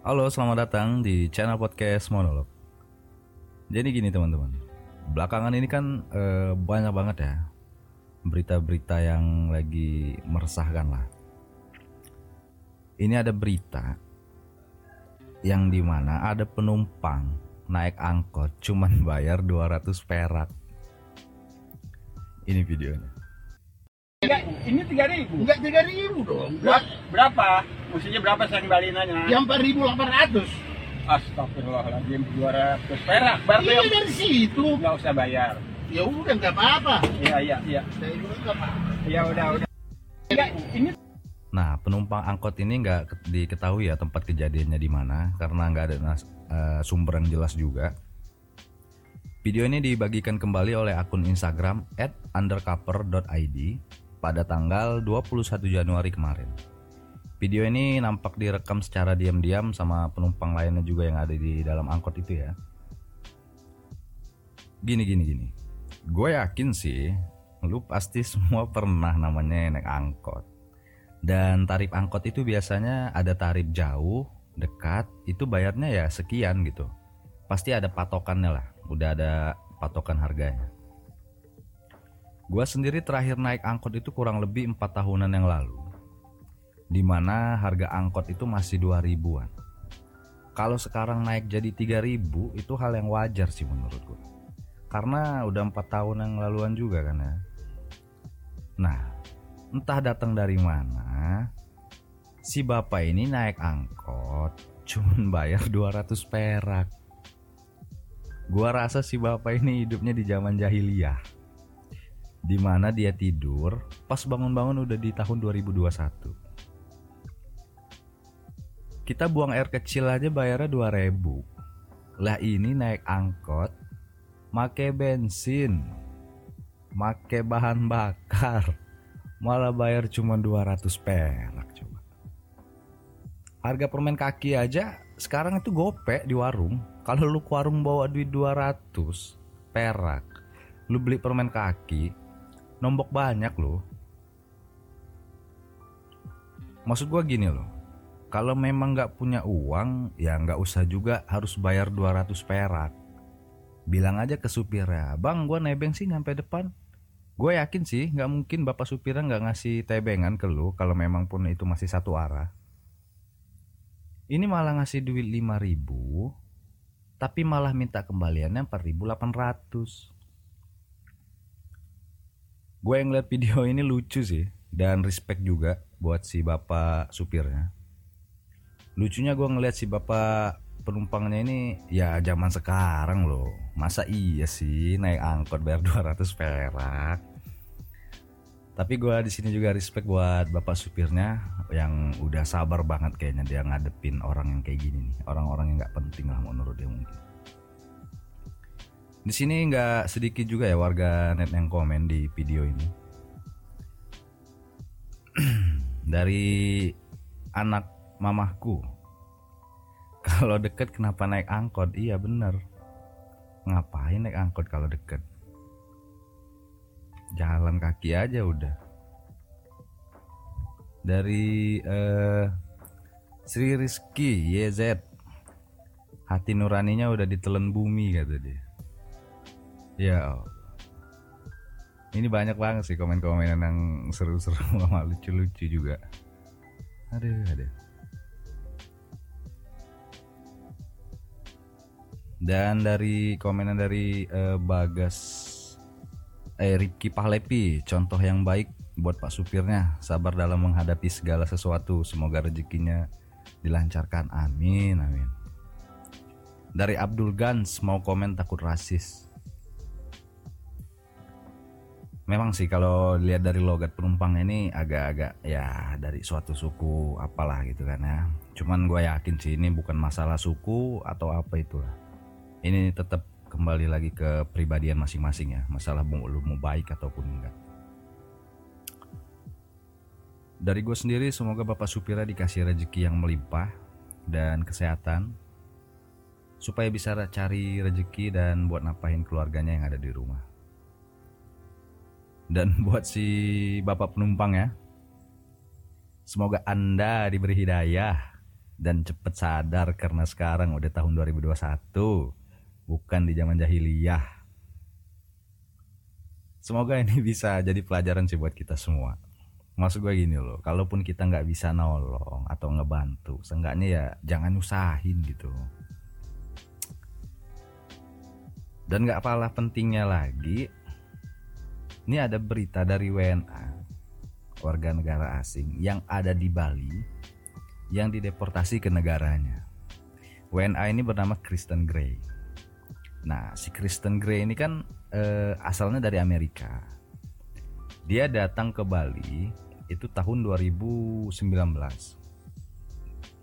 Halo, selamat datang di channel podcast Monolog. Jadi gini teman-teman, belakangan ini kan eh, banyak banget ya berita-berita yang lagi meresahkan lah. Ini ada berita yang di mana ada penumpang naik angkot cuman bayar 200 perak. Ini videonya. Ini tiga ribu. Enggak tiga ribu dong. Ber- Berapa? Mestinya berapa saya kembaliannya? Yang empat ribu delapan ratus. Astagfirullahaladzim, 200 perak. Berarti Iya yang dari situ. nggak usah bayar. Ya udah nggak apa-apa. Iya, iya, iya. Nggak apa-apa. Iya, udah, udah. Enggak, ini Nah, penumpang angkot ini nggak ke- diketahui ya tempat kejadiannya di mana karena nggak ada nas- eh, sumber yang jelas juga. Video ini dibagikan kembali oleh akun Instagram @undercover.id pada tanggal 21 Januari kemarin. Video ini nampak direkam secara diam-diam sama penumpang lainnya juga yang ada di dalam angkot itu ya. Gini gini gini. Gue yakin sih lu pasti semua pernah namanya naik angkot. Dan tarif angkot itu biasanya ada tarif jauh, dekat, itu bayarnya ya sekian gitu. Pasti ada patokannya lah, udah ada patokan harganya. Gua sendiri terakhir naik angkot itu kurang lebih 4 tahunan yang lalu. Di mana harga angkot itu masih 2000-an. Kalau sekarang naik jadi 3000 itu hal yang wajar sih menurut gua. Karena udah 4 tahun yang laluan juga kan ya. Nah, entah datang dari mana si bapak ini naik angkot cuman bayar 200 perak gua rasa si bapak ini hidupnya di zaman jahiliyah di mana dia tidur pas bangun-bangun udah di tahun 2021 kita buang air kecil aja bayarnya 2000 lah ini naik angkot make bensin make bahan bakar malah bayar cuma 200 perak coba. Harga permen kaki aja sekarang itu gope di warung. Kalau lu ke warung bawa duit 200 perak lu beli permen kaki nombok banyak loh maksud gua gini loh. Kalau memang nggak punya uang ya nggak usah juga harus bayar 200 perak. Bilang aja ke supirnya bang gua nebeng sih nyampe depan. Gue yakin sih nggak mungkin bapak supirnya nggak ngasih tebengan ke lu kalau memang pun itu masih satu arah. Ini malah ngasih duit 5000 tapi malah minta kembaliannya 4800 gue yang lihat video ini lucu sih dan respect juga buat si bapak supirnya. Lucunya gue ngeliat si bapak penumpangnya ini ya zaman sekarang loh. Masa iya sih naik angkot bayar 200 perak? Tapi gue di sini juga respect buat bapak supirnya yang udah sabar banget kayaknya dia ngadepin orang yang kayak gini nih. Orang-orang yang nggak penting lah menurut dia mungkin di sini nggak sedikit juga ya warga net yang komen di video ini. Dari anak mamahku. Kalau deket kenapa naik angkot? Iya bener. Ngapain naik angkot kalau deket? Jalan kaki aja udah. Dari eh, Sri Rizky YZ hati nuraninya udah ditelan bumi kata dia ya ini banyak banget sih komen-komenan yang seru-seru sama lucu-lucu juga. Aduh aduh. Dan dari komenan dari eh, Bagas eh Ripki Pahlepi contoh yang baik buat Pak supirnya sabar dalam menghadapi segala sesuatu semoga rezekinya dilancarkan. Amin amin. Dari Abdul Gans mau komen takut rasis memang sih kalau lihat dari logat penumpang ini agak-agak ya dari suatu suku apalah gitu kan ya. Cuman gue yakin sih ini bukan masalah suku atau apa itulah. Ini tetap kembali lagi ke pribadian masing-masing ya. Masalah lu mau baik ataupun enggak. Dari gue sendiri semoga bapak supirnya dikasih rezeki yang melimpah dan kesehatan supaya bisa cari rezeki dan buat napahin keluarganya yang ada di rumah dan buat si bapak penumpang ya semoga anda diberi hidayah dan cepet sadar karena sekarang udah tahun 2021 bukan di zaman jahiliyah. Semoga ini bisa jadi pelajaran sih buat kita semua. Maksud gue gini loh kalaupun kita nggak bisa nolong atau ngebantu seenggaknya ya jangan usahin gitu. Dan nggak kalah pentingnya lagi ini ada berita dari WNA warga negara asing yang ada di Bali yang dideportasi ke negaranya. WNA ini bernama Kristen Gray. Nah, si Kristen Gray ini kan eh, asalnya dari Amerika. Dia datang ke Bali itu tahun 2019.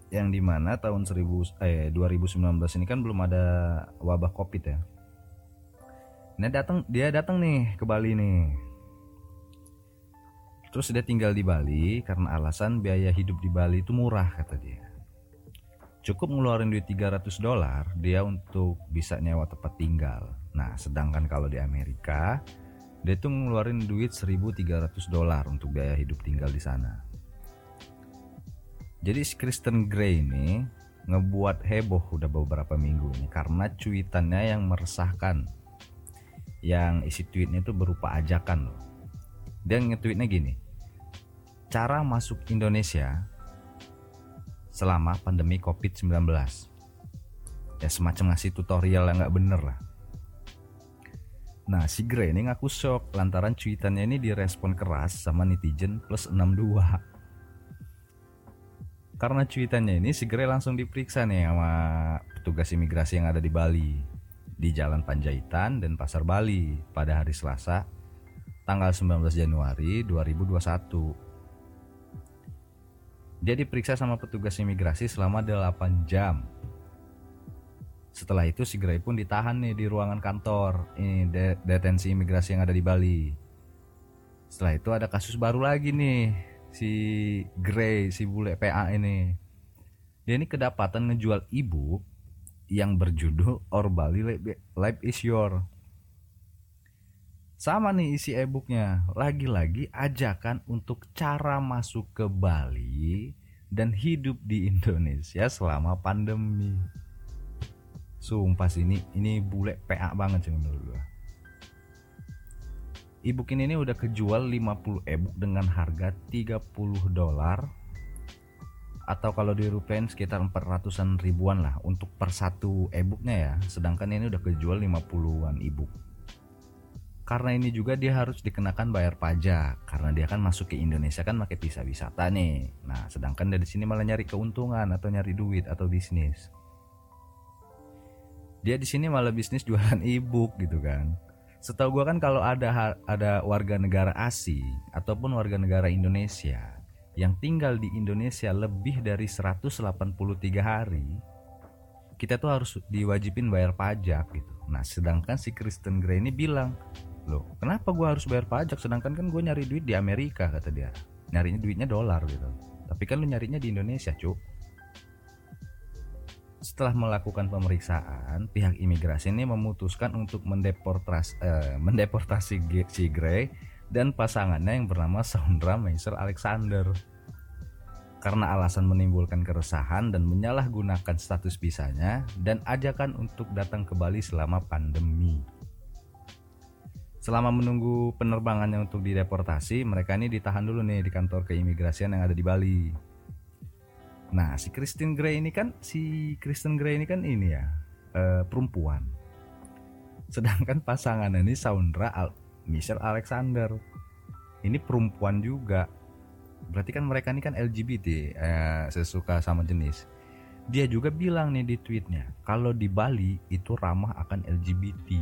Yang di mana tahun 1000 eh 2019 ini kan belum ada wabah Covid ya. Nah, datang dia datang nih ke Bali nih Terus dia tinggal di Bali karena alasan biaya hidup di Bali itu murah kata dia. Cukup ngeluarin duit 300 dolar dia untuk bisa nyewa tempat tinggal. Nah, sedangkan kalau di Amerika dia tuh ngeluarin duit 1300 dolar untuk biaya hidup tinggal di sana. Jadi si Kristen Gray ini ngebuat heboh udah beberapa minggu ini karena cuitannya yang meresahkan. Yang isi tweetnya itu berupa ajakan loh. Dia nge-tweetnya gini cara masuk Indonesia selama pandemi COVID-19 ya semacam ngasih tutorial yang nggak bener lah. Nah si Gray ini ngaku shock lantaran cuitannya ini direspon keras sama netizen plus 62 Karena cuitannya ini si Gray langsung diperiksa nih sama petugas imigrasi yang ada di Bali Di Jalan Panjaitan dan Pasar Bali pada hari Selasa tanggal 19 Januari 2021. Dia diperiksa sama petugas imigrasi selama 8 jam. Setelah itu si Gray pun ditahan nih di ruangan kantor ini detensi imigrasi yang ada di Bali. Setelah itu ada kasus baru lagi nih si Gray si bule PA ini. Dia ini kedapatan ngejual ibu yang berjudul Or Bali Life is Your sama nih isi e-booknya. Lagi-lagi ajakan untuk cara masuk ke Bali dan hidup di Indonesia selama pandemi. Sumpah sih ini ini bule PA banget sih menurut gua. E-book ini udah kejual 50 e-book dengan harga 30 dolar atau kalau dirupiahin sekitar 400-an ribuan lah untuk per satu e-booknya ya. Sedangkan ini udah kejual 50-an e-book karena ini juga dia harus dikenakan bayar pajak karena dia kan masuk ke Indonesia kan pakai visa wisata nih. Nah, sedangkan dari sini malah nyari keuntungan atau nyari duit atau bisnis. Dia di sini malah bisnis jualan e-book gitu kan. Setahu gua kan kalau ada ada warga negara asing ataupun warga negara Indonesia yang tinggal di Indonesia lebih dari 183 hari, kita tuh harus diwajibin bayar pajak gitu. Nah, sedangkan si Kristen Gray ini bilang, loh kenapa gue harus bayar pajak? Sedangkan kan gue nyari duit di Amerika kata dia. Nyarinya duitnya dolar gitu. Tapi kan lu nyarinya di Indonesia cuk setelah melakukan pemeriksaan pihak imigrasi ini memutuskan untuk mendeportasi, eh, mendeportasi si Gray dan pasangannya yang bernama Sandra Meiser Alexander karena alasan menimbulkan keresahan dan menyalahgunakan status visanya dan ajakan untuk datang ke Bali selama pandemi. Selama menunggu penerbangannya untuk dideportasi, mereka ini ditahan dulu nih di kantor keimigrasian yang ada di Bali. Nah, si Kristen Gray ini kan si Kristen Gray ini kan ini ya, uh, perempuan. Sedangkan pasangan ini Saundra Michelle Alexander. Ini perempuan juga. Berarti kan mereka ini kan LGBT, eh, sesuka sama jenis. Dia juga bilang nih di tweetnya, kalau di Bali itu ramah akan LGBT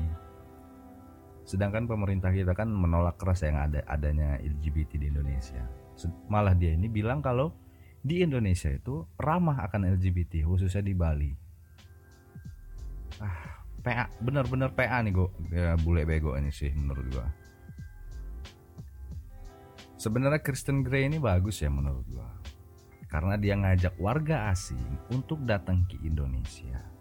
Sedangkan pemerintah kita kan menolak keras yang ada adanya LGBT di Indonesia. Malah dia ini bilang kalau di Indonesia itu ramah akan LGBT khususnya di Bali. Ah, PA bener-bener PA nih gue ya, bule bego ini sih menurut gua. Sebenarnya Kristen Grey ini bagus ya menurut gua. Karena dia ngajak warga asing untuk datang ke Indonesia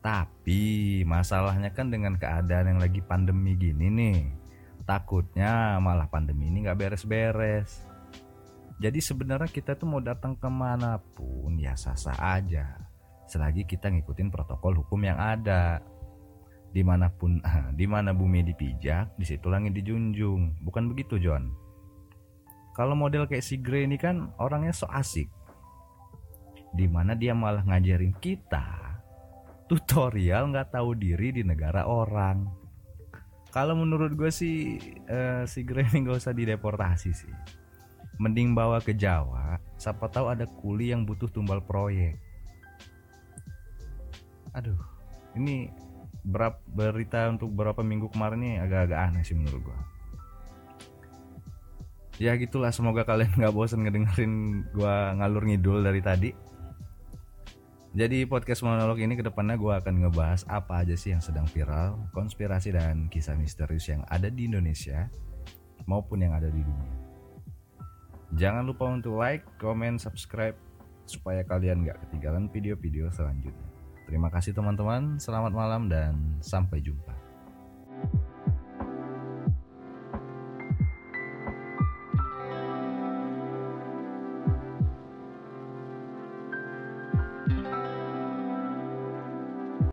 tapi masalahnya kan dengan keadaan yang lagi pandemi gini nih, takutnya malah pandemi ini nggak beres-beres. Jadi sebenarnya kita tuh mau datang ke mana pun ya sah-sah aja. Selagi kita ngikutin protokol hukum yang ada. Di mana pun, di mana bumi dipijak, di situ langit dijunjung. Bukan begitu John? Kalau model kayak si Grey ini kan orangnya so asik. Di mana dia malah ngajarin kita tutorial nggak tahu diri di negara orang. Kalau menurut gue sih eh, si Grey ini gak usah dideportasi sih. Mending bawa ke Jawa, siapa tahu ada kuli yang butuh tumbal proyek. Aduh, ini berapa berita untuk beberapa minggu kemarin nih agak-agak aneh sih menurut gua. Ya gitulah, semoga kalian nggak bosan ngedengerin gua ngalur ngidul dari tadi. Jadi podcast monolog ini ke depannya gua akan ngebahas apa aja sih yang sedang viral, konspirasi dan kisah misterius yang ada di Indonesia maupun yang ada di dunia. Jangan lupa untuk like, comment, subscribe supaya kalian nggak ketinggalan video-video selanjutnya. Terima kasih teman-teman, selamat malam dan sampai jumpa.